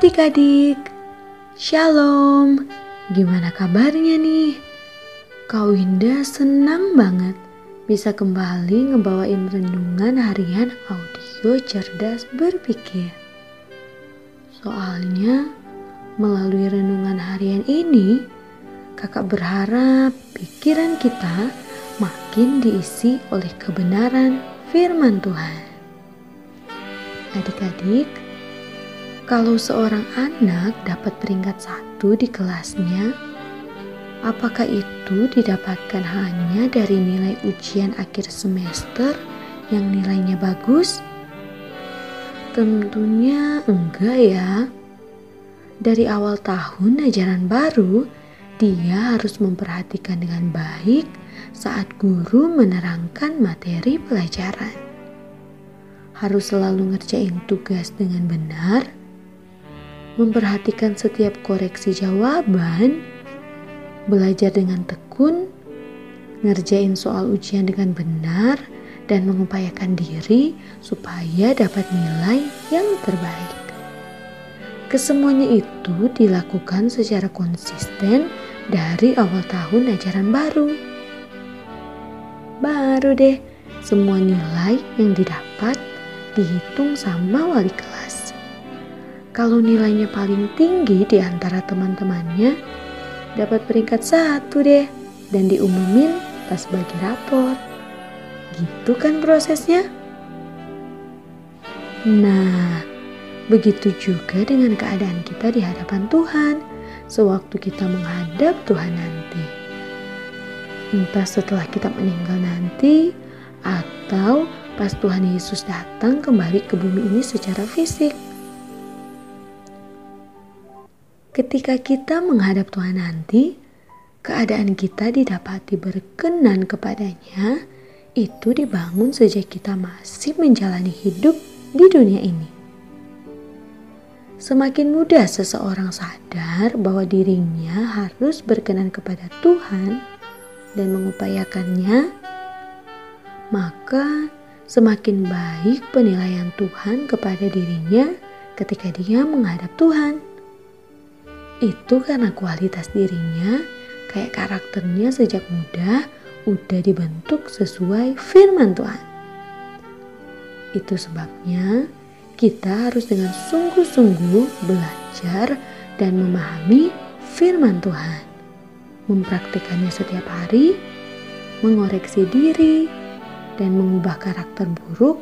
adik-adik, Shalom. Gimana kabarnya nih? Kak Winda senang banget bisa kembali ngebawain renungan harian audio cerdas berpikir. Soalnya melalui renungan harian ini, kakak berharap pikiran kita makin diisi oleh kebenaran firman Tuhan. Adik-adik, kalau seorang anak dapat peringkat satu di kelasnya, apakah itu didapatkan hanya dari nilai ujian akhir semester yang nilainya bagus? Tentunya enggak ya. Dari awal tahun ajaran baru, dia harus memperhatikan dengan baik saat guru menerangkan materi pelajaran. Harus selalu ngerjain tugas dengan benar memperhatikan setiap koreksi jawaban, belajar dengan tekun, ngerjain soal ujian dengan benar, dan mengupayakan diri supaya dapat nilai yang terbaik. Kesemuanya itu dilakukan secara konsisten dari awal tahun ajaran baru. Baru deh, semua nilai yang didapat dihitung sama wali kelas. Kalau nilainya paling tinggi di antara teman-temannya, dapat peringkat satu deh dan diumumin pas bagi rapor. Gitu kan prosesnya? Nah, begitu juga dengan keadaan kita di hadapan Tuhan sewaktu kita menghadap Tuhan nanti. Entah setelah kita meninggal nanti atau pas Tuhan Yesus datang kembali ke bumi ini secara fisik. Ketika kita menghadap Tuhan nanti, keadaan kita didapati berkenan kepadanya, itu dibangun sejak kita masih menjalani hidup di dunia ini. Semakin mudah seseorang sadar bahwa dirinya harus berkenan kepada Tuhan dan mengupayakannya, maka semakin baik penilaian Tuhan kepada dirinya ketika dia menghadap Tuhan. Itu karena kualitas dirinya, kayak karakternya sejak muda udah dibentuk sesuai firman Tuhan. Itu sebabnya kita harus dengan sungguh-sungguh belajar dan memahami firman Tuhan. Mempraktikannya setiap hari, mengoreksi diri, dan mengubah karakter buruk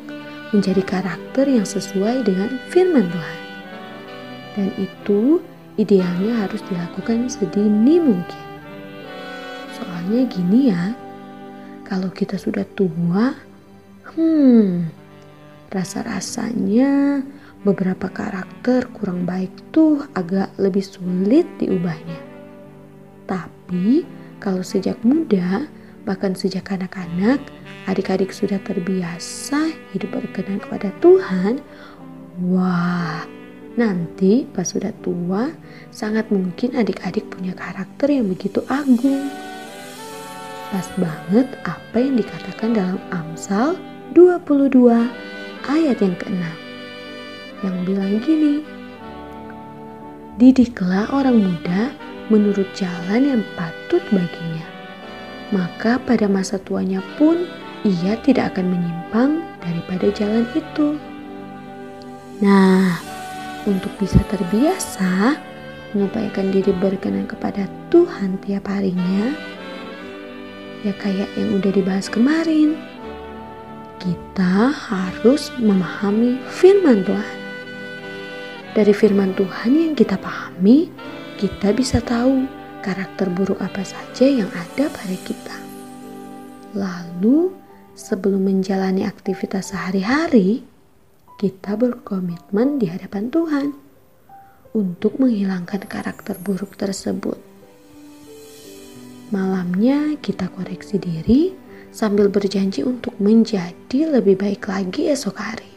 menjadi karakter yang sesuai dengan firman Tuhan. Dan itu idealnya harus dilakukan sedini mungkin. Soalnya gini ya, kalau kita sudah tua, hmm, rasa-rasanya beberapa karakter kurang baik tuh agak lebih sulit diubahnya. Tapi kalau sejak muda, bahkan sejak anak-anak, adik-adik sudah terbiasa hidup berkenan kepada Tuhan, wah, Nanti pas sudah tua, sangat mungkin adik-adik punya karakter yang begitu agung. Pas banget apa yang dikatakan dalam Amsal 22 ayat yang ke-6 yang bilang gini, Didiklah orang muda menurut jalan yang patut baginya. Maka pada masa tuanya pun ia tidak akan menyimpang daripada jalan itu. Nah, untuk bisa terbiasa mengupayakan diri berkenan kepada Tuhan tiap harinya, ya kayak yang udah dibahas kemarin, kita harus memahami firman Tuhan. Dari firman Tuhan yang kita pahami, kita bisa tahu karakter buruk apa saja yang ada pada kita. Lalu, sebelum menjalani aktivitas sehari-hari, kita berkomitmen di hadapan Tuhan untuk menghilangkan karakter buruk tersebut. Malamnya kita koreksi diri sambil berjanji untuk menjadi lebih baik lagi esok hari.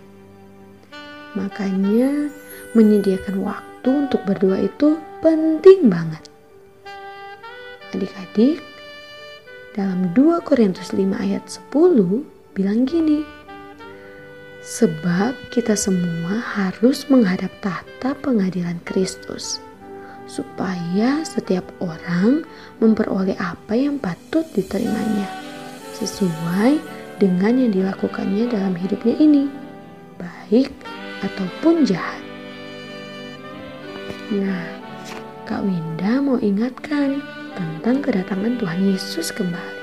Makanya menyediakan waktu untuk berdoa itu penting banget. Adik-adik, dalam 2 Korintus 5 ayat 10 bilang gini, Sebab kita semua harus menghadap tahta pengadilan Kristus, supaya setiap orang memperoleh apa yang patut diterimanya, sesuai dengan yang dilakukannya dalam hidupnya ini, baik ataupun jahat. Nah, Kak Winda mau ingatkan tentang kedatangan Tuhan Yesus kembali.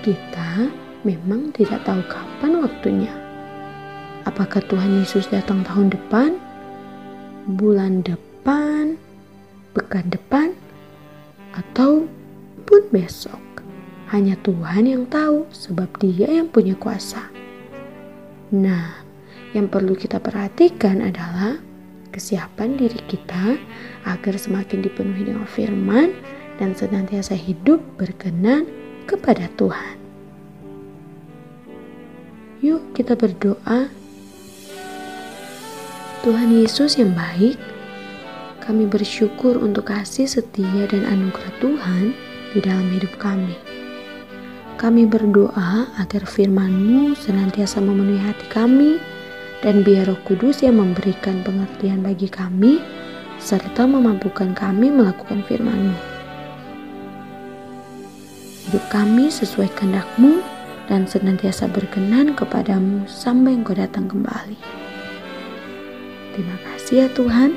Kita memang tidak tahu kapan waktunya Apakah Tuhan Yesus datang tahun depan, bulan depan, pekan depan, atau pun besok? Hanya Tuhan yang tahu, sebab Dia yang punya kuasa. Nah, yang perlu kita perhatikan adalah kesiapan diri kita agar semakin dipenuhi dengan firman dan senantiasa hidup berkenan kepada Tuhan. Yuk, kita berdoa Tuhan Yesus yang baik, kami bersyukur untuk kasih setia dan anugerah Tuhan di dalam hidup kami. Kami berdoa agar firman-Mu senantiasa memenuhi hati kami dan biar roh kudus yang memberikan pengertian bagi kami serta memampukan kami melakukan firman-Mu. Hidup kami sesuai kehendak-Mu dan senantiasa berkenan kepadamu sampai Engkau datang kembali. Terima kasih ya Tuhan,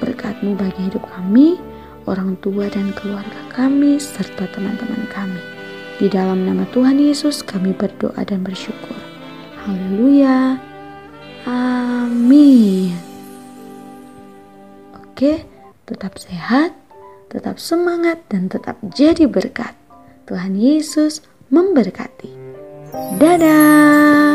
berkatmu bagi hidup kami, orang tua dan keluarga kami, serta teman-teman kami. Di dalam nama Tuhan Yesus kami berdoa dan bersyukur. Haleluya. Amin. Oke, tetap sehat, tetap semangat, dan tetap jadi berkat. Tuhan Yesus memberkati. Dadah.